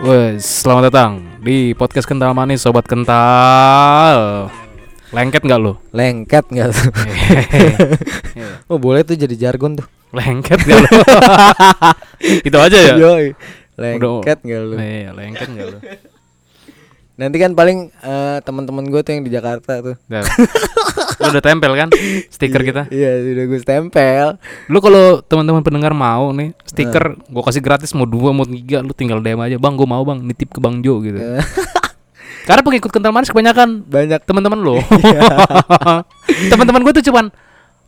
Wes, selamat datang di podcast kental manis sobat kental. Lengket nggak lo? Lengket nggak tuh? oh boleh tuh jadi jargon tuh. lengket nggak lo? Itu aja ya. Yoi. Lengket nggak lu? Iya, lengket nggak lo? Nanti kan paling eh, teman-teman gue tuh yang di Jakarta tuh. Lu udah tempel kan? Stiker kita? Iya sudah gue stempel. Lu kalau teman-teman pendengar mau nih stiker gua kasih gratis mau dua mau tiga lu tinggal DM aja. Bang gua mau bang. Nitip ke bang Jo gitu. Eh, karena pengikut kental manis kebanyakan Banyak. teman-teman lo teman-teman gue tuh cuman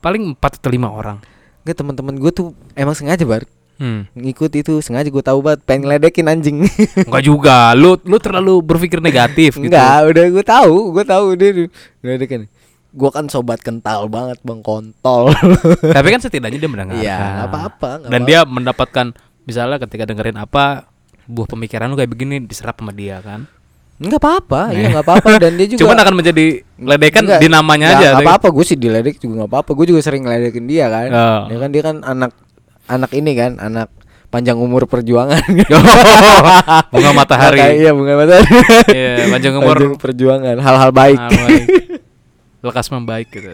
paling empat atau lima orang. Gak teman-teman gue tuh emang sengaja bar hmm. ngikut itu sengaja gue tahu banget pengen ngeledekin anjing. Enggak juga lu lu terlalu berpikir negatif gitu Enggak, udah gue tahu, gue tahu dia tuh ngeledekin. Gue kan sobat kental banget bang kontol. tapi kan setidaknya dia mendengarkan Iya, apa-apa, dan apa-apa. dia mendapatkan misalnya ketika dengerin apa buah pemikiran lu kayak begini diserap sama dia kan Enggak apa-apa, iya enggak apa-apa dan dia juga cuman akan menjadi ledekan Enggak, di namanya enggak, aja Enggak apa-apa, gue sih diledek juga enggak apa-apa. Gue juga sering ngeledekin dia kan. Oh. Ya kan dia kan anak anak ini kan, anak panjang umur perjuangan. bunga Makanya- matahari Iya, bunga matahari. Iya, panjang umur Panjang perjuangan, hal-hal baik. hal baik. lekas membaik gitu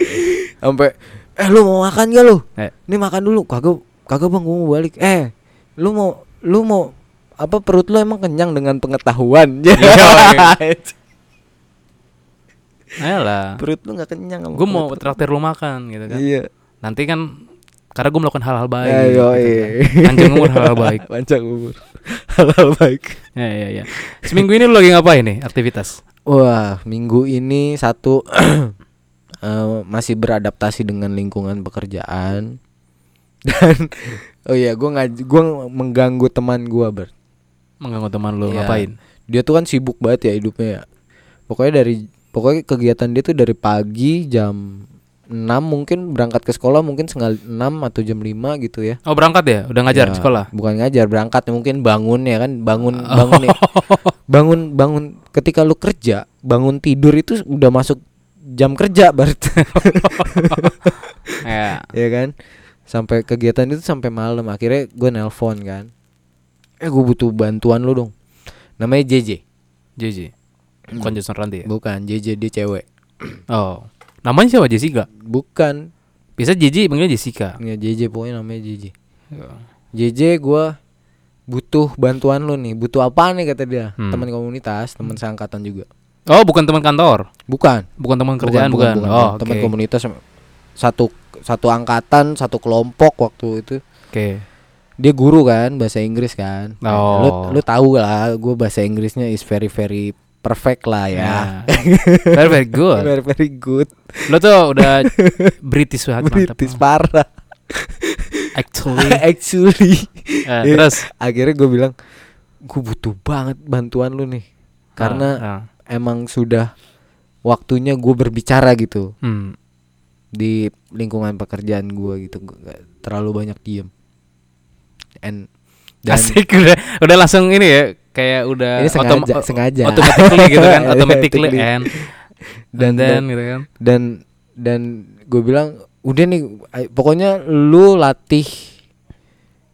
Sampai eh lu mau makan gak lu? Eh. Ini makan dulu. Kagak kagak Bang, gue mau balik. Eh, lu mau lu mau apa perut lu emang kenyang dengan pengetahuan? Iya, Ayolah perut lu nggak kenyang gue mau traktir lu makan gitu kan Iya. nanti kan karena gue melakukan hal-hal baik Ya, gitu yoi. kan. panjang umur hal-hal baik Panjang umur. Hal-hal baik. ya ya ya seminggu ini lu lagi ngapain nih aktivitas Wah, minggu ini satu eh, masih beradaptasi dengan lingkungan pekerjaan dan oh iya, gue ngaj gue mengganggu teman gue ber. mengganggu teman lu Iya. ngapain Dia tuh kan sibuk banget ya hidupnya ya. Pokoknya dari pokoknya kegiatan dia tuh dari pagi jam 6 mungkin berangkat ke sekolah mungkin setengah 6 atau jam 5 gitu ya. oh berangkat ya udah ngajar Ya, di sekolah Bukan ngajar, berangkat mungkin bangun ya kan, bangun bangun nih. Bangun bangun ketika lu kerja, bangun tidur itu udah masuk jam kerja berarti. ya ya kan? Sampai kegiatan itu sampai malam. Akhirnya gue nelpon kan. Eh gue butuh bantuan lu dong. Namanya JJ. JJ bukan Jason Ranti ya Bukan, JJ dia cewek. oh namanya siapa Jessica Bukan. bisa JJ panggilnya Jessica Ya JJ pokoknya namanya JJ. Ya. JJ gua butuh bantuan lu nih. Butuh apa nih kata dia? Hmm. Teman komunitas, teman seangkatan juga. oh bukan teman kantor Bukan. bukan teman kerjaan bukan, oh oke teman komunitas satu satu angkatan satu kelompok waktu itu oke dia guru kan bahasa Inggris kan Oh. lu lu tahu lah gue bahasa Inggrisnya is very very perfect lah ya. Ya. very very good. Very very good. Lo tuh udah British banget mantap. British parah. Actually. Actually. Eh, Iya. terus? Akhirnya gue bilang gue butuh banget bantuan lu nih. Karena Ah, ah. emang sudah waktunya gue berbicara gitu. Hmm. di lingkungan pekerjaan gua gitu. Gua terlalu banyak diem. And dan Asik udah udah langsung ini ya kayak udah Ini sengaja, otom- sengaja. automatically gitu kan automatically Automatically. and dan and then dan gitu kan dan, dan gue bilang udah nih pokoknya lu latih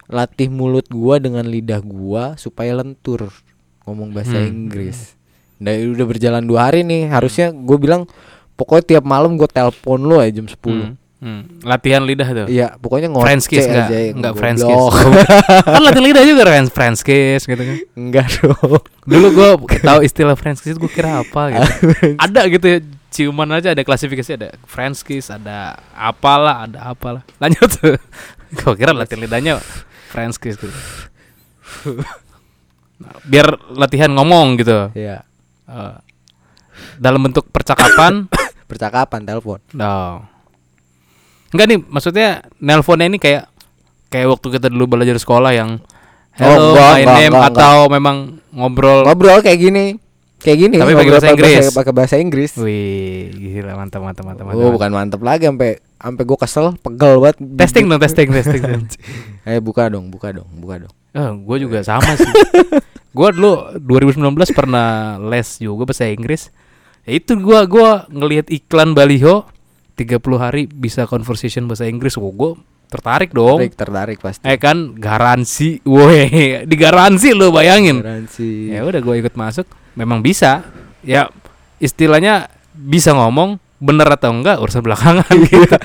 latih mulut gua dengan lidah gua supaya lentur ngomong bahasa Hmm. Inggris dan udah berjalan dua hari nih harusnya gue bilang pokoknya tiap malam gue telepon lu aja jam 10 Hmm. Hmm. latihan lidah tuh. Iya, pokoknya ngoceh French kiss enggak aja enggak French kiss. Kan latihan lidah juga kan French kiss gitu kan. Enggak dong. dulu gua tahu istilah French kiss gue kira apa gitu. Ada gitu ya ciuman aja ada klasifikasi ada French kiss ada apalah ada apalah. Lanjut. Tuh gue kira latihan lidahnya French kiss gitu. Nah, biar latihan ngomong gitu. Iya. Eh, dalam bentuk percakapan. Percakapan telepon. no. Enggak nih maksudnya nelponnya ini kayak kayak waktu kita dulu belajar sekolah yang hello enggak, my enggak, name enggak, atau memang ngobrol Ngobrol kayak gini. Kayak gini. Tapi pakai bahasa Inggris. Pakai bahasa Inggris. wih gila mantap mantap mantap mantap, Oh, bukan mantep lagi sampai sampai gue kesel, pegel banget. testing dong testing testing Eh buka dong, buka dong, buka dong. oh, gue juga sama sih gue dulu 2019 pernah les juga bahasa Inggris ya itu gue gua ngelihat iklan baliho 30 hari bisa conversation bahasa Inggris oh, gue tertarik dong. Tertarik, tertarik pasti. Eh kan garansi, woi, digaransi lo bayangin. Garansi. Ya udah gue ikut masuk, memang bisa. Ya istilahnya bisa ngomong bener atau enggak urusan belakangan gitu.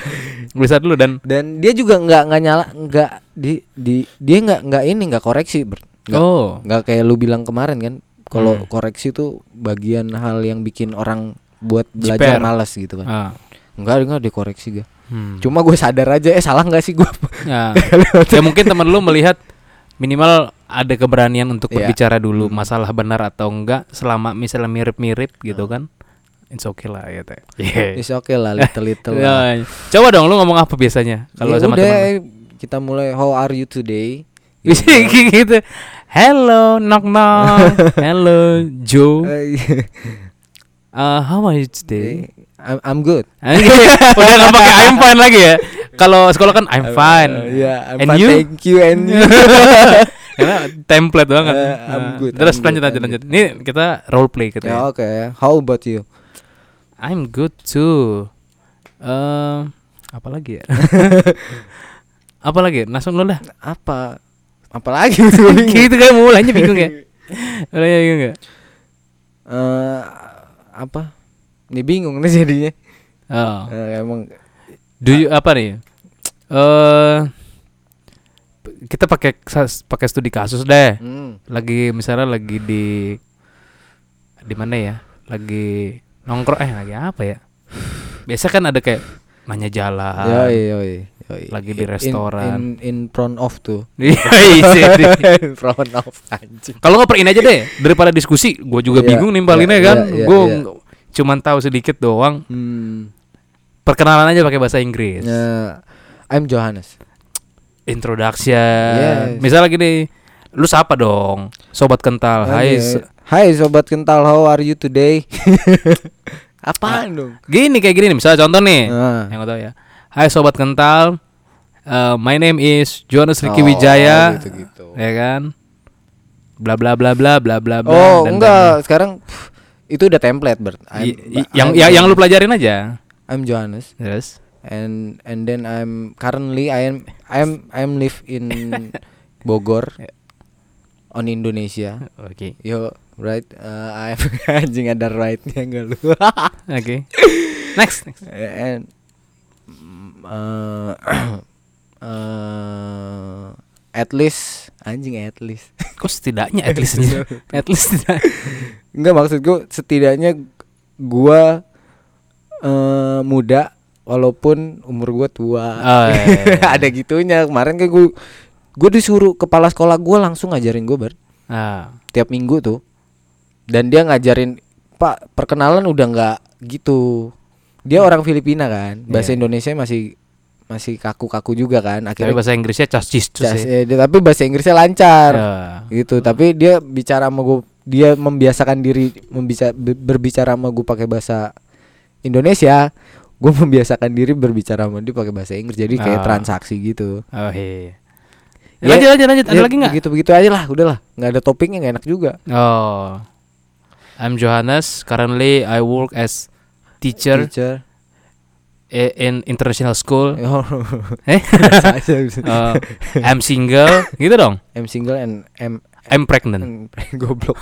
Bisa dulu dan Dan dia juga nggak nggak nyala nggak di di dia nggak nggak ini nggak koreksi ber nggak oh, nggak kayak lu bilang kemarin kan kalau Hmm. koreksi tuh bagian hal yang bikin orang buat belajar Jiper. malas gitu kan ah, enggak enggak dikoreksi gue hmm. cuma gue sadar aja eh salah nggak sih gue Ya. ya mungkin teman lu melihat minimal ada keberanian untuk Iya. berbicara dulu Hmm. masalah benar atau enggak selama misalnya mirip-mirip gitu kan. It's okay lah ya teh. Yeah. Is oke lah little little lah. Ya, Coba dong lu ngomong apa biasanya kalau Ya sama udah teman. eh, kita mulai how are you today Bisa kayak gitu. Hello, knock knock. Hello, Joe. Eh, Uh, how are you today? I'm, I'm good Udah nggak pakai I'm fine lagi ya. Kalau sekolah kan I'm fine. Uh, yeah, I'm And fine, you? thank you and you. Karena template banget. Uh, I'm Nah, good, Terus I'm lanjut good, lanjut lanjut. Ini kita role play gitu ya ya. oke. How about you? I'm good too. Eh, apa lagi ya? apa lagi? Langsung lu dah. Apa? Apalagi gitu kan mulainya bingung ya. Mulainya bingung ya. Eh, apa? Ini bingung nih jadinya. Oh. Eh, emang Do you apa nih? Eh kita pakai pakai studi kasus deh. hmm. Lagi misalnya lagi di di mana ya? Lagi nongkrong eh lagi apa ya? Biasa kan ada kayak nanya jalan. Yoi, yoi, yoi. Lagi di In- restoran. In, in, front of tuh. Iya, iya, iya. in front of anjing. Kalau nggak per ini aja deh daripada diskusi, gue juga Iya, bingung nimbalinnya iya, kan. iya, iya, gue iya. Cuman tahu sedikit doang. Hmm. Perkenalan aja pakai bahasa Inggris. Ya, I'm Johannes. Introduction. Yes. Misalnya gini, lu siapa dong? Sobat kental. Hai. Oke. so- Hai sobat kental, how are you today? Apaan dong? Gini kayak gini nih, misalnya contoh nih. Ah. Yang tahu ya. Hai sobat kental. Uh, my name is Jonas Ricky Oh, Wijaya. gitu-gitu. Ya kan? Bla bla bla bla bla bla bla. Oh, dan- enggak, sekarang pff, itu udah template, I- i- yang yang, yang lu pelajarin aja. I'm Johannes Terus. and and then I'm currently I am I'm I'm live in Bogor on Indonesia. Oke. Yo, right? Uh, I'm anjing ada rightnya enggak lu? Oke. Next. next. and mm, uh, uh, at least anjing at least Kok setidaknya at least aja. at least tidak. Enggak maksud gue setidaknya gua eh muda walaupun umur gua tua. Oh, iya, iya, iya. Ada gitunya. Kemarin kayak gue gue disuruh kepala sekolah gua langsung ngajarin gue ber Ah. tiap minggu tuh. Dan dia ngajarin Pak perkenalan udah nggak gitu. Dia orang Filipina kan. Bahasa Iya. Indonesia masih masih kaku-kaku juga kan. Tapi Akhirnya bahasa Inggrisnya Cas- sih. eh, dia- tapi bahasa Inggrisnya lancar Ya. gitu tapi dia bicara sama gue dia membiasakan diri membisa, be- berbicara sama gue pakai bahasa Indonesia gue membiasakan diri berbicara sama dia pakai bahasa Inggris jadi kayak Ah. transaksi gitu Oh iya. Ya, lanjut lanjut lanjut. Ada Ya, lagi nggak? begitu begitu aja lah udahlah nggak ada topiknya nggak enak juga Oh. I'm Johannes. Currently I work as teacher teacher in international school. Oh. Eh? Uh, I'm single, gitu dong. I'm single and I'm I'm pregnant. Goblok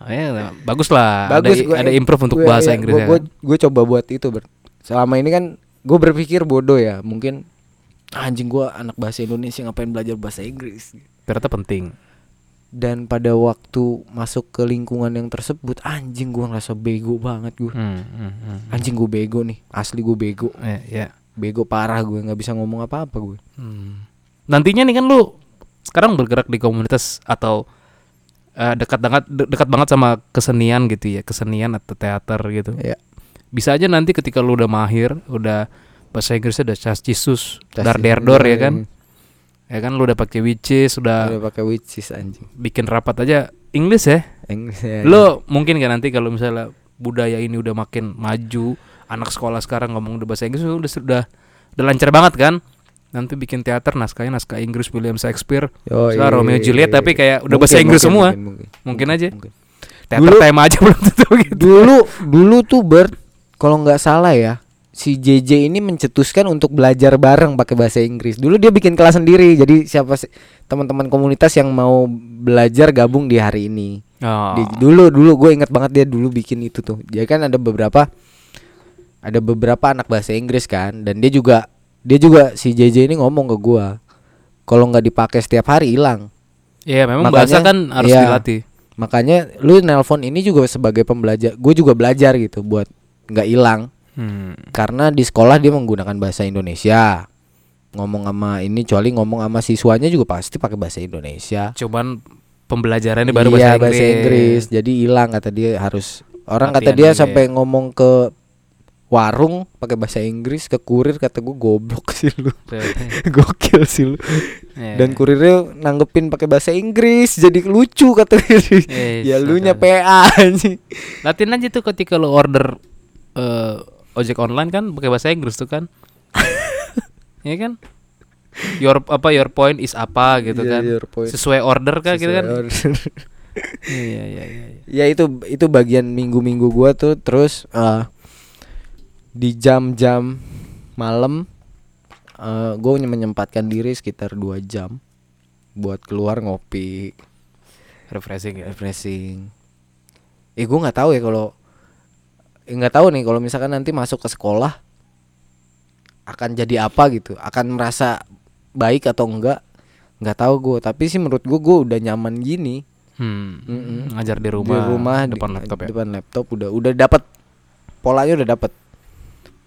Oh, ya, bagus lah. bagus ada, gua- ada improve untuk gua- bahasa iya, Inggris gua, ya. gua, gua coba buat itu ber selama ini kan gue berpikir bodoh ya mungkin anjing gua anak bahasa Indonesia ngapain belajar bahasa Inggris Ternyata penting. Dan pada waktu masuk ke lingkungan yang tersebut anjing gua ngerasa bego banget gue Hmm, hmm, hmm. anjing gue bego nih asli gue bego Ya, ya. bego parah gue nggak bisa ngomong apa apa gue Hmm. Nantinya nih kan lu sekarang bergerak di komunitas atau eh, dekat banget de- dekat banget sama kesenian gitu ya, kesenian atau teater gitu. ya Bisa aja nanti ketika lu udah mahir, udah bahasa Inggrisnya udah cascisus, Tas- dar derdor ya kan. Ya kan lu udah pakai witches, udah udah pakai witches anjing bikin rapat aja Inggris ya. Inggris ya, Lu mungkin kan nanti kalau misalnya budaya ini udah makin maju, anak sekolah sekarang ngomong udah bahasa Inggris udah sudah udah lancar banget kan. Nanti bikin teater naskahnya naskah Inggris William Shakespeare. Misalnya Romeo Juliet tapi kayak udah Mungkin, bahasa Inggris mungkin, semua. mungkin, mungkin. Mungkin aja. Mungkin. teater Dulu- tema aja belum tentu gitu. dulu dulu tuh Bert kalau nggak salah ya si JJ ini mencetuskan untuk belajar bareng pakai bahasa Inggris. Dulu dia bikin kelas sendiri. Jadi siapa teman-teman komunitas yang mau belajar gabung di hari ini. Oh. Di- dulu dulu gue inget banget dia dulu bikin itu tuh. Dia kan ada beberapa ada beberapa anak bahasa Inggris kan dan dia juga dia juga si JJ ini ngomong ke gua kalau nggak dipakai setiap hari hilang. Iya, memang Makanya- bahasa kan harus iya. dilatih. Makanya lu nelpon ini juga sebagai pembelajar. Gue juga belajar gitu buat nggak hilang Hmm. karena di sekolah dia menggunakan bahasa Indonesia. Ngomong sama ini kecuali ngomong sama siswanya juga pasti pakai bahasa Indonesia. Cuman pembelajarannya baru Iya, bahasa Inggris. Jadi hilang kata dia harus orang kata Latihan dia juga sampai ngomong ke warung pakai bahasa Inggris ke kurir kata gue goblok sih lu. Gokil sih lu. Iya. Dan kurirnya nanggepin pakai bahasa Inggris jadi lucu kata dia. Iya, ya lu nya. PA anjing. Latihan aja tuh ketika lo order eh, ojek online kan pakai bahasa Inggris tuh kan. Iya kan? Your apa your point is apa gitu Iya, kan. your point. Sesuai order kan gitu kan. Iya iya iya. ya itu itu bagian minggu-minggu gua tuh terus eh, di jam-jam malam eh gue menyempatkan diri sekitar dua jam buat keluar ngopi Refreshing ya. refreshing eh gue nggak tahu ya kalau eh, nggak tahu nih kalau misalkan nanti masuk ke sekolah akan jadi apa gitu? Akan merasa baik atau enggak? Nggak tahu gue tapi sih menurut gue gue udah nyaman gini. Hmm. Ngajar di rumah. di rumah depan di- laptop ya. depan laptop udah udah dapat polanya udah dapat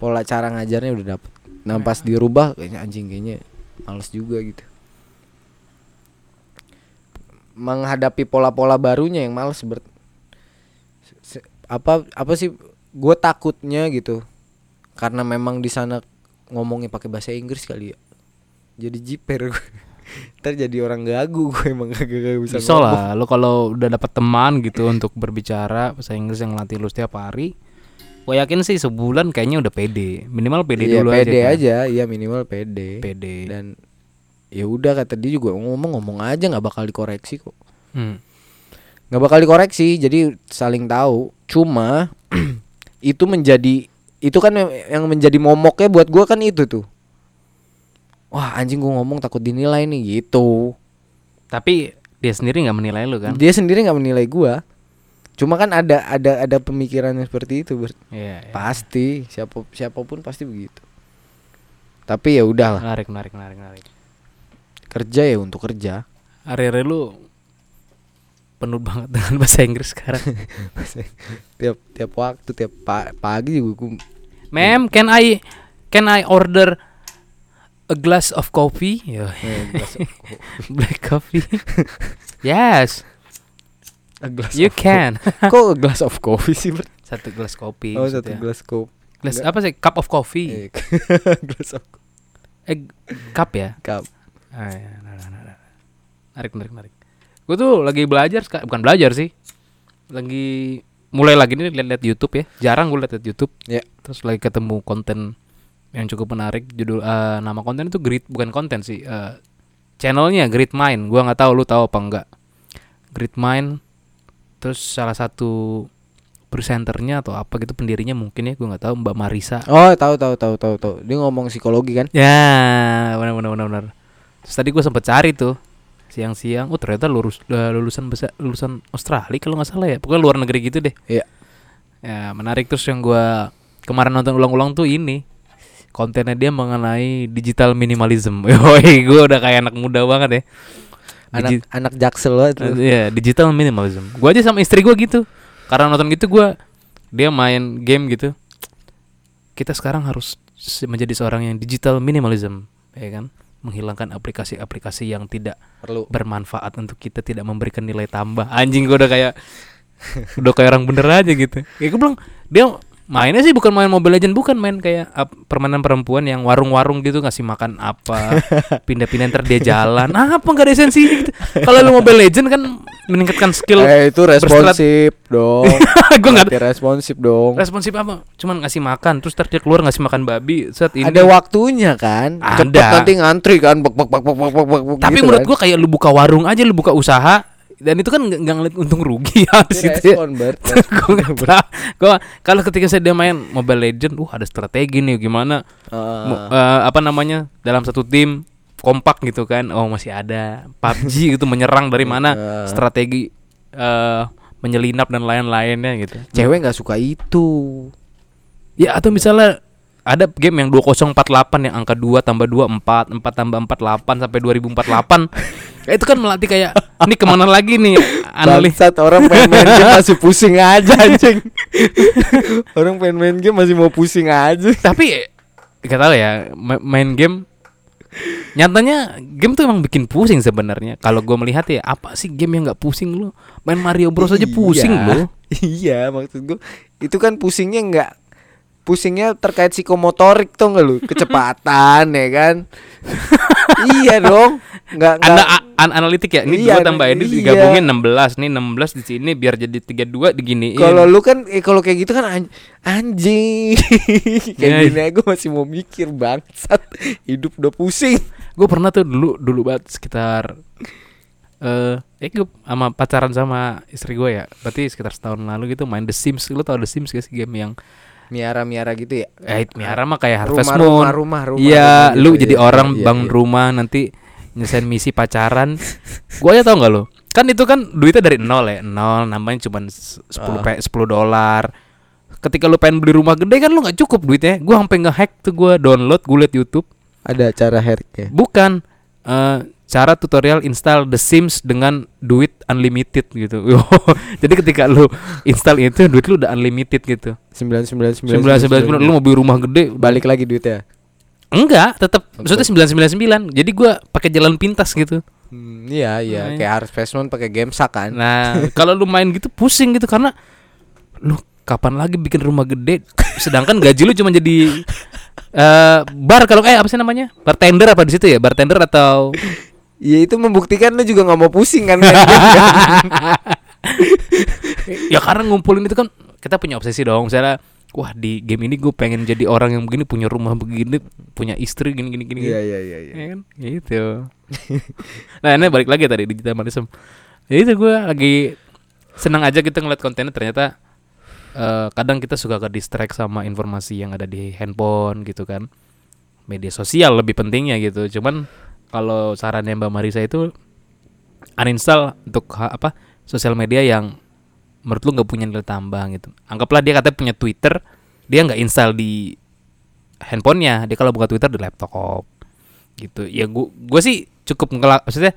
pola cara ngajarnya udah dapat nah pas dirubah kayaknya anjing kayaknya males juga gitu. Menghadapi pola-pola barunya yang males ber apa apa sih gue takutnya gitu karena memang di sana ngomongnya pakai bahasa Inggris kali ya jadi jiper gue ntar jadi orang gagu gue emang gak, gak bisa, Bisa ngomong. lah, lo kalau udah dapet teman gitu untuk berbicara bahasa Inggris yang latih lu setiap hari, gue yakin sih sebulan kayaknya udah pede, minimal pede Iya, dulu pede aja. kan. aja, iya minimal pede. Pede. Dan ya udah kata dia juga ngomong-ngomong aja nggak bakal dikoreksi kok. Hmm. nggak bakal dikoreksi, jadi saling tahu. Cuma itu menjadi itu kan yang- menjadi momoknya buat gua kan itu tuh. Wah anjing gua ngomong takut dinilai nih gitu. Tapi dia sendiri nggak menilai lu kan? Dia sendiri nggak menilai gua. Cuma kan ada ada ada pemikiran yang seperti itu. Ber- Iya. iya. Pasti siapa siapa pun pasti begitu. Tapi ya udahlah Menarik, menarik, menarik, menarik. kerja ya untuk kerja. Hari-hari lu penuh banget dengan bahasa Inggris sekarang. tiap tiap waktu tiap pa- pagi juga gua Ma'am, can I can I order a glass of coffee? Yo, eh, glass of- black coffee. yes, a glass you of can. Kok a glass of coffee sih? Ber? satu gelas kopi. Oh, satu glass kopi. Glass Enggak. apa sih? Cup of coffee. Eh, glass of Eh, cup ya? cup. Ah, ya, nah, nah, nah, nah. Narik, narik, narik. Gue tuh lagi belajar, bukan belajar sih. Lagi mulai lagi nih lihat-lihat YouTube ya. Jarang gue lihat YouTube. Ya. Terus lagi ketemu konten yang cukup menarik. Judul eh, nama konten itu Great bukan konten sih. eh, channelnya Great Mind. Gua nggak tahu lu tahu apa enggak. Great Mind. Terus salah satu presenternya atau apa gitu pendirinya mungkin ya gue nggak tahu Mbak Marisa Oh, tahu tahu tahu tahu tahu. Dia ngomong psikologi kan? Ya, benar benar benar benar. Terus tadi gue sempet cari tuh siang-siang. Oh ternyata lurus eh, lulusan bahasa lulusan Australia kalau nggak salah ya. Pokoknya luar negeri gitu deh. Iya. Ya menarik terus yang gue kemarin nonton ulang-ulang tuh ini kontennya dia mengenai digital minimalism. Woi, gue udah kayak anak muda banget ya. Anak Digi- anak jaksel banget lu. Iya, digital minimalism. Gue aja sama istri gue gitu. Karena nonton gitu gue dia main game gitu. Kita sekarang harus menjadi seorang yang digital minimalism, ya kan? Menghilangkan aplikasi-aplikasi yang tidak Perlu. bermanfaat untuk kita, tidak memberikan nilai tambah. Anjing gue udah kayak udah kayak orang bener aja gitu. Ya gue bilang dia mainnya sih bukan main Mobile Legend, bukan main kayak ap- permainan perempuan yang warung-warung gitu ngasih makan apa, pindah-pindah ntar dia jalan. Ah, apa nggak ada esensinya gitu. Kalau lu Mobile Legend kan meningkatkan skill. Eh itu responsif dong. gue nggak responsif dong. responsif apa? Cuman ngasih makan, terus ntar dia keluar ngasih makan babi. Saat ini. Ada waktunya kan? Cepet Ada. nanti ngantri kan. Bak bak bak bak bak bak bak, bak, Tapi gitu menurut kan. gua kayak lu buka warung aja, lu buka usaha, dan itu kan nggak ngeliat untung rugi ya di situ ya. Gua kalau ketika saya dia main Mobile Legend, uh ada strategi nih gimana. Mo- eh, apa namanya dalam satu tim kompak gitu kan. Oh masih ada PUBG gitu menyerang dari mana Ah. strategi eh menyelinap dan lain-lainnya gitu. Cewek nggak suka itu. Ya atau misalnya ada game yang 2048 yang angka 2 tambah 2 4 4 tambah 48 sampai 2048 Ya, itu kan melatih kayak ini ke mana lagi nih analis Bangsat orang pengen main game masih pusing aja anjing. orang pengen main game masih mau pusing aja. tapi gak tahu ya ma- main game nyatanya game tuh emang bikin pusing sebenarnya. Kalau gue melihat ya apa sih game yang nggak pusing lu? Main Mario Bros aja pusing Iya. lu. Iya, maksud gua itu kan pusingnya nggak pusingnya terkait psikomotorik tuh nggak lu? Kecepatan ya kan? Iya dong. Nggak nggak ada a- an- analitik ya? Ini Iya, gue tambahin ini iya. digabungin 16 nih 16 di sini biar jadi 32 diginiin. Kalau lu kan eh, kalau kayak gitu kan an- anjing. Kayak Iya. gini aja gua masih mau mikir bangsat. Hidup udah pusing. Gue pernah tuh dulu dulu banget sekitar eh eh gue sama pacaran sama istri gue ya. Berarti sekitar setahun lalu gitu main The Sims. Lu tau The Sims gak sih game yang miara miara gitu ya? Eh miara mah kayak Harvest Rumah, Moon. rumah, rumah, rumah, iya rumah lu gitu, jadi iya, orang iya, bangun iya. rumah nanti nyelesain misi pacaran. Gue aja tau nggak lo kan itu kan duitnya dari nol ya nol namanya cuma sepuluh Ah. pe sepuluh dolar. Ketika lu pengen beli rumah gede kan lu nggak cukup duitnya. Gue sampai ngehack tuh gue download gue liat YouTube. Ada cara hacknya? Bukan eh, cara tutorial install The Sims dengan duit unlimited gitu. Jadi ketika lu install itu duit lu udah unlimited gitu. sembilan sembilan Sembilan sembilan sembilan lu mau beli rumah gede balik lagi duitnya Enggak, tetap maksudnya sembilan sembilan sembilan. Jadi gua pakai jalan pintas gitu. Hmm, iya iya Nah, kayak harus Moon pakai game kan Nah, kalau lu main gitu pusing gitu karena lu kapan lagi bikin rumah gede sedangkan gaji lu cuma jadi eh bar kalau eh apa sih namanya? Bartender apa di situ ya? Bartender atau Ya itu membuktikan lu juga nggak mau pusing kan kan? ya karena ngumpulin itu kan kita punya obsesi dong misalnya wah di game ini gue pengen jadi orang yang begini punya rumah begini punya istri gini gini gini Iya gini. iya iya iya. ya kan? Gitu nah ini balik lagi tadi digital minimalism ya itu gue lagi senang aja kita ngeliat kontennya ternyata eh, kadang kita suka ke distract sama informasi yang ada di handphone gitu kan. Media sosial lebih pentingnya gitu. Cuman kalau sarannya Mbak Marisa itu uninstall untuk apa sosial media yang menurut lu nggak punya nilai tambah gitu. Anggaplah dia katanya punya Twitter dia nggak install di handphonenya. Dia kalau buka Twitter di laptop. Gitu. Ya gua gua sih cukup ngelak maksudnya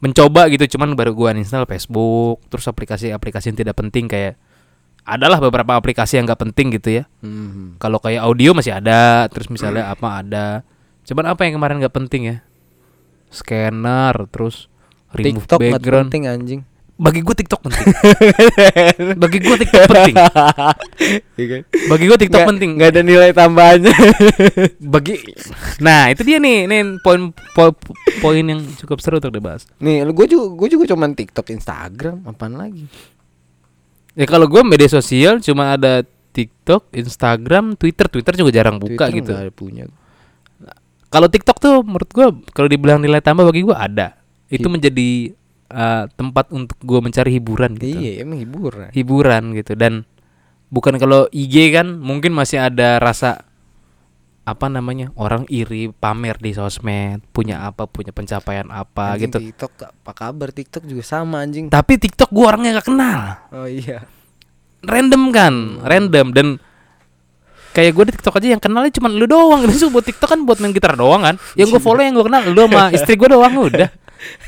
mencoba gitu. Cuman baru gua uninstall Facebook terus aplikasi-aplikasi yang tidak penting kayak adalah beberapa aplikasi yang nggak penting gitu ya. Hmm. kalau kayak audio masih ada terus misalnya apa ada. Cuman apa yang kemarin nggak penting ya? Scanner terus remove TikTok background. penting anjing. Bagi gue TikTok penting. Bagi gue TikTok penting. Iya kan? bagi gue TikTok Nggak- penting. nggak ada nilai tambahannya. bagi nah itu dia nih. Nih poin po- poin yang cukup seru untuk dibahas. Nih, gue juga gue juga cuman TikTok, Instagram, apaan lagi? ya kalau gue media sosial cuma ada TikTok Instagram Twitter. Twitter juga jarang buka Twitter gitu. ada punya. kalau TikTok tuh menurut gue kalau dibilang nilai tambah bagi gue ada. Itu Hib- menjadi uh, tempat untuk gue mencari hiburan gitu. Iya, emang hiburan. hiburan gitu. Dan bukan kalau IG kan mungkin masih ada rasa apa namanya orang iri pamer di sosmed punya apa punya pencapaian apa Anjing, gitu. TikTok apa kabar? TikTok juga sama anjing. tapi TikTok gue orangnya gak kenal. Oh iya. random kan? Random. Dan kayak gue di TikTok aja yang kenalnya cuma lu doang. Itu buat TikTok kan buat main gitar doang kan? Yang gue follow yang gue kenal lu sama istri gue doang udah.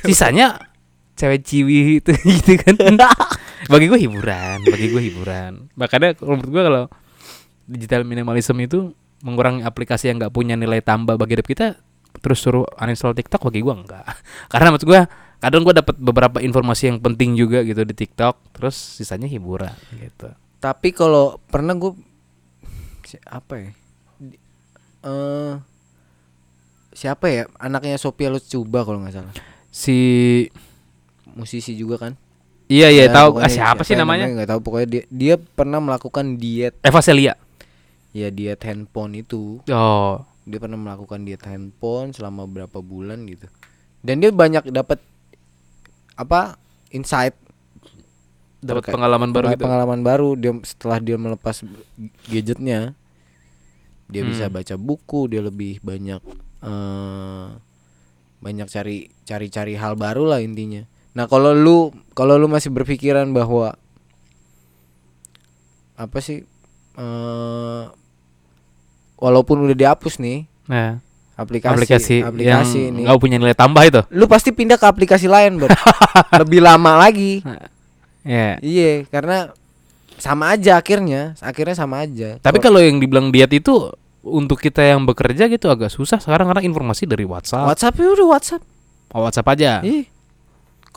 Sisanya cewek ciwi itu gitu kan bagi gue hiburan bagi gue hiburan makanya menurut gue kalau digital minimalism itu mengurangi aplikasi yang nggak punya nilai tambah bagi hidup kita terus suruh uninstall TikTok bagi gue enggak karena maksud gue kadang gue dapat beberapa informasi yang penting juga gitu di TikTok terus sisanya hiburan gitu Tapi kalau pernah gue apa ya? Di- Eh siapa ya? Anaknya Sophia Latjuba kalau nggak salah. si Musisi juga kan? iya iya Ya, tahu. ah, siapa sih ya namanya? nggak tahu. Pokoknya dia dia pernah melakukan diet. Eva Celia? Ya diet handphone itu. Oh. Dia pernah melakukan diet handphone selama berapa bulan gitu. Dan dia banyak dapat apa insight. Dapat pengalaman baru gitu. pengalaman baru. Dia setelah dia melepas gadgetnya dia Hmm. bisa baca buku dia lebih banyak eh banyak cari cari cari hal baru lah intinya nah kalau lu kalau lu masih berpikiran bahwa apa sih eh walaupun udah dihapus nih Nah, aplikasi aplikasi, aplikasi yang ini nggak punya nilai tambah itu. lu pasti pindah ke aplikasi lain Bro. lebih lama lagi Ya. Iya, karena sama aja akhirnya, akhirnya sama aja. Tapi kalau yang dibilang diet itu untuk kita yang bekerja gitu agak susah sekarang karena informasi dari WhatsApp. WhatsApp ya udah WhatsApp. Oh, WhatsApp aja. Ih.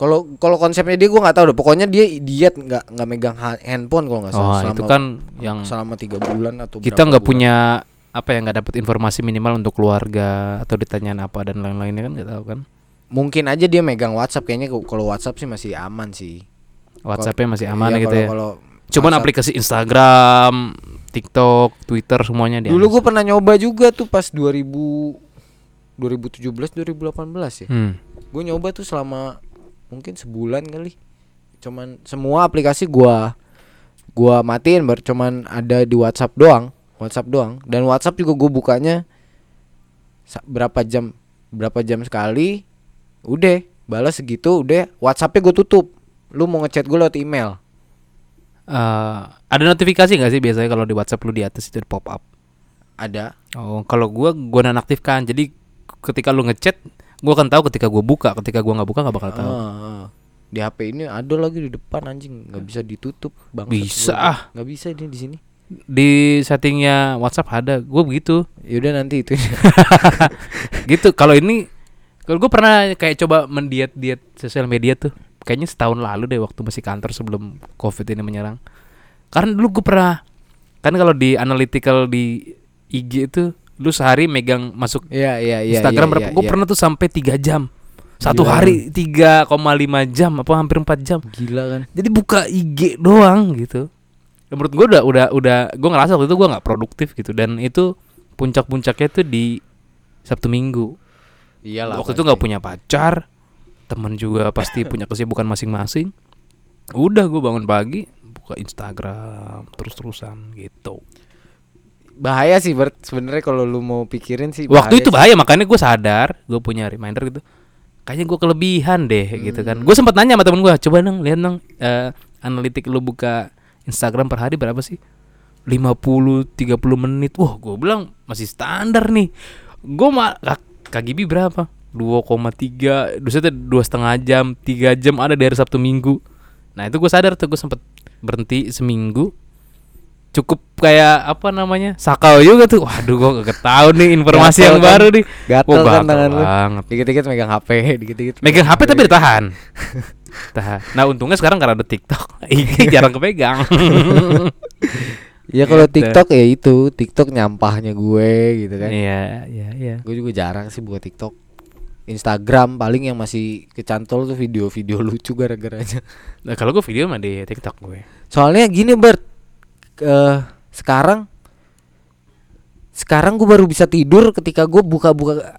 Kalau kalau konsepnya dia gua nggak tahu deh. Pokoknya dia diet nggak nggak megang ha- handphone kalau nggak salah. Oh, selama, itu kan yang selama tiga bulan atau kita nggak punya apa ya nggak dapat informasi minimal untuk keluarga atau ditanyain apa dan lain-lainnya kan nggak tahu kan. Mungkin aja dia megang WhatsApp kayaknya kalau- WhatsApp sih masih aman sih. WhatsAppnya masih aman Iya, gitu kalau- ya. Kalau Cuman WhatsApp- aplikasi Instagram, TikTok, Twitter semuanya dia. Dulu gue pernah nyoba juga tuh pas 2000 2017 2018 ya. Hmm. gue nyoba tuh selama mungkin sebulan kali. Cuman semua aplikasi gua gua matiin baru cuman ada di WhatsApp doang WhatsApp doang. Dan WhatsApp juga gue bukanya berapa jam berapa jam sekali udah balas segitu udah. WhatsAppnya gue tutup. Lu mau ngechat gue lewat email. Eh, ada notifikasi nggak sih biasanya kalau di WhatsApp lu di atas itu pop up? ada. Oh, kalau gua gua nonaktifkan. Jadi ketika lu ngechat, gua akan tahu ketika gua buka, ketika gua nggak buka nggak bakal tahu. Ah, ah. di HP ini ada lagi di depan anjing nggak bisa ditutup bang Bisa ah. nggak bisa ini di sini Di settingnya WhatsApp ada, gua begitu. yaudah nanti itu gitu. Kalau ini kalau gua pernah kayak coba mendiet diet sosial media tuh, kayaknya setahun lalu deh waktu masih kantor sebelum covid ini menyerang. Karena dulu gua pernah kan kalau di analytical di IG itu lu sehari megang masuk Iya iya iya. Instagram iya, berapa? iya, Gue iya. pernah tuh sampai 3 jam. Satu Gila. hari 3,5 jam apa hampir 4 jam. Gila kan. Jadi buka IG doang gitu. Dan menurut gue udah udah udah gue ngerasa waktu itu gue nggak produktif gitu dan itu puncak-puncaknya tuh di Sabtu Minggu. Iyalah. waktu itu nggak punya pacar, temen juga pasti punya kesibukan masing-masing. Udah gue bangun pagi buka Instagram terus-terusan gitu. Bahaya sih Bert sebenarnya kalau lu mau pikirin sih. Waktu itu sih. bahaya makanya gue sadar, gue punya reminder gitu. Kayaknya gue kelebihan deh gitu kan. Hmm. Gue sempat nanya sama temen gue, coba dong lihat dong eh, analitik lu buka Instagram per hari berapa sih? 50 30 menit. Wah, gue bilang masih standar nih. Gue mah KGB berapa? 2,3 Dusnya dua setengah jam, tiga jam ada dari Sabtu Minggu. Nah itu gue sadar tuh gue sempet berhenti seminggu cukup kayak apa namanya sakau juga tuh waduh gue gak tahu nih informasi yang kan? baru nih Gatel Wah, kan tangan lu. banget Dikit-dikit megang HP, dikit-dikit. megang HP tapi ditahan tahan nah untungnya sekarang karena ada TikTok ini jarang kepegang Ya kalau Gitu. TikTok ya itu, TikTok nyampahnya gue gitu kan. iya iya iya Gue juga jarang sih buat TikTok. Instagram paling yang masih kecantol tuh video-video lucu gara-garanya. nah, kalau gue video mah di TikTok gue Soalnya gini Bert, eh sekarang sekarang gue baru bisa tidur ketika gue buka-buka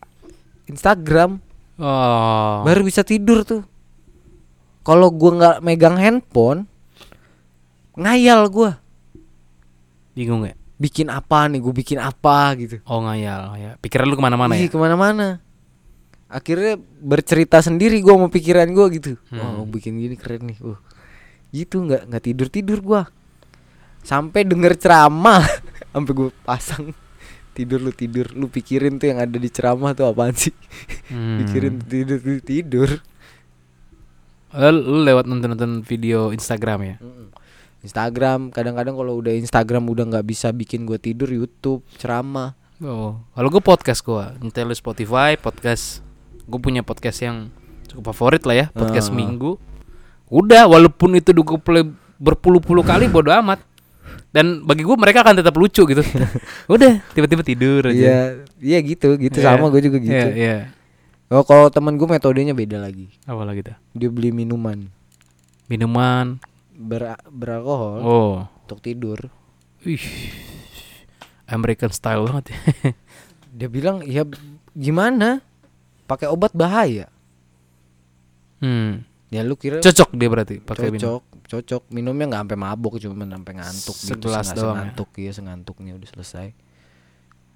Instagram, oh baru bisa tidur tuh. Kalau gue nggak megang handphone, ngayal gue bingung ya bikin apa nih, gue bikin apa gitu. oh ngayal ya pikiran lu ke mana-mana Ih, ya ke mana-mana. Akhirnya bercerita sendiri gue mau pikiran gue gitu. Hmm. Wah, bikin gini keren nih. Uh, gitu nggak nggak tidur tidur gue. Sampai denger ceramah, sampai gue pasang tidur lu tidur lu pikirin tuh yang ada di ceramah tuh apaan sih Hmm. pikirin tidur tidur. Eh, lu lewat nonton-nonton video Instagram ya Instagram kadang-kadang kalau udah Instagram udah nggak bisa bikin gue tidur YouTube ceramah Oh, kalau gue podcast gue, nyetel Spotify, podcast. Gue punya podcast yang cukup favorit lah ya, podcast Ah. minggu. Udah, walaupun itu gue play berpuluh-puluh kali bodo amat. Dan bagi gue mereka akan tetap lucu gitu. Udah, tiba-tiba tidur aja. iya iya gitu gitu Iya. sama gue juga gitu Iya, iya. oh kalau temen gue metodenya beda lagi Apa lagi tuh? dia beli minuman Minuman. ber beralkohol Oh. untuk tidur Ih. American style banget ya. dia bilang ya gimana pakai obat bahaya hmm. Ya lu kira Cocok dia berarti pakai cocok, cocok. Minumnya nggak sampai mabok, cuma sampai ngantuk gitu. Segelas setengah- doang ya? Sengantuk ya, sengantuknya udah selesai.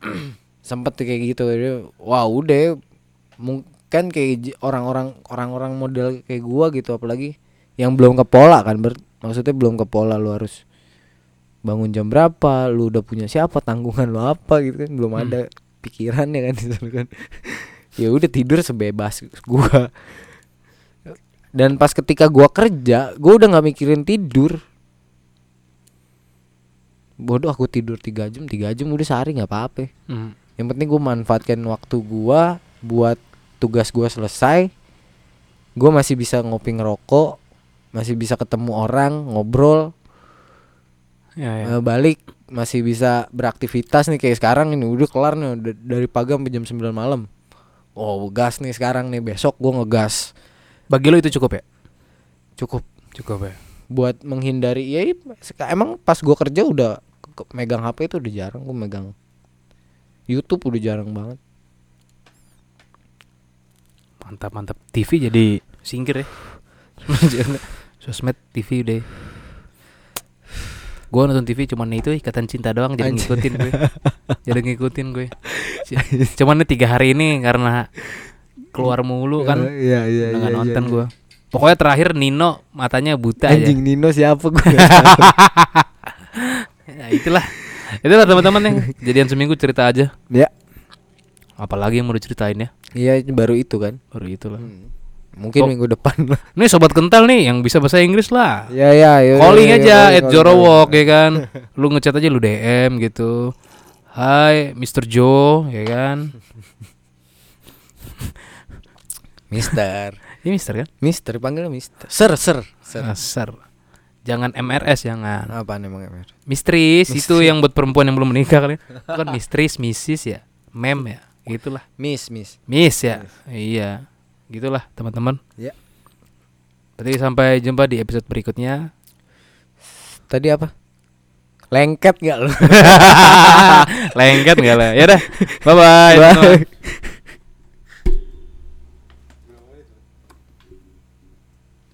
Sempet kayak gitu. Wah, udah mungkin kayak orang-orang orang-orang model kayak gua gitu apalagi yang belum ke pola kan ber maksudnya belum ke pola lu harus bangun jam berapa lu udah punya siapa tanggungan lu apa gitu kan belum Hmm. ada pikirannya kan di sana kan ya udah tidur sebebas gua dan pas ketika gua kerja gua udah nggak mikirin tidur. Bodoh aku tidur tiga jam tiga jam udah sehari nggak apa-apa. Hmm. yang penting gue manfaatkan waktu gua buat tugas gua selesai. Gua masih bisa ngopi ngerokok masih bisa ketemu orang ngobrol. Ya, ya. eh, balik masih bisa beraktivitas nih kayak sekarang ini. Udah kelar nih dari pagi sampai jam 9 malam. Oh gas nih sekarang nih besok gua ngegas Bagi lo itu cukup ya? cukup Cukup ya. buat menghindari ya emang pas gua kerja udah megang HP itu udah jarang gua megang YouTube udah jarang banget Mantap mantap. TV jadi singkir ya. Sosmed TV deh. Gue nonton TV cuman itu ikatan cinta doang jadi ngikutin gue. jadi ngikutin gue. Cuman tiga hari ini karena keluar mulu kan iya iya udah nggak nonton gue. Pokoknya terakhir Nino matanya buta Anjing Nino siapa gue ya. Ya itulah. Itulah teman-teman yang jadian seminggu cerita aja. Ya Apalagi yang mau diceritain ya. Iya baru itu kan Baru itulah. Mungkin Oh. minggu depan lah Nih sobat kental nih yang bisa bahasa Inggris lah. Ya ya ya, calling ya, ya, aja calling, at calling, Jorowalk calling. ya kan lu ngechat aja lu DM gitu Hai Mr. Joe ya kan Mister. Ini Mister kan? Mister panggilnya Mister. Sir Sir Sir Dasar jangan MRS jangan. Apaan emang emang Mistris itu yang buat perempuan yang belum menikah kali kan Mistris Mrs ya. Mem ya gitulah. Miss Miss. Miss ya? Iya. Gitulah teman-teman. Ya. Berarti sampai jumpa di episode berikutnya. Tadi apa? Lengket gak lu? Lengket nggak lah. Ya dah bye bye. Bye.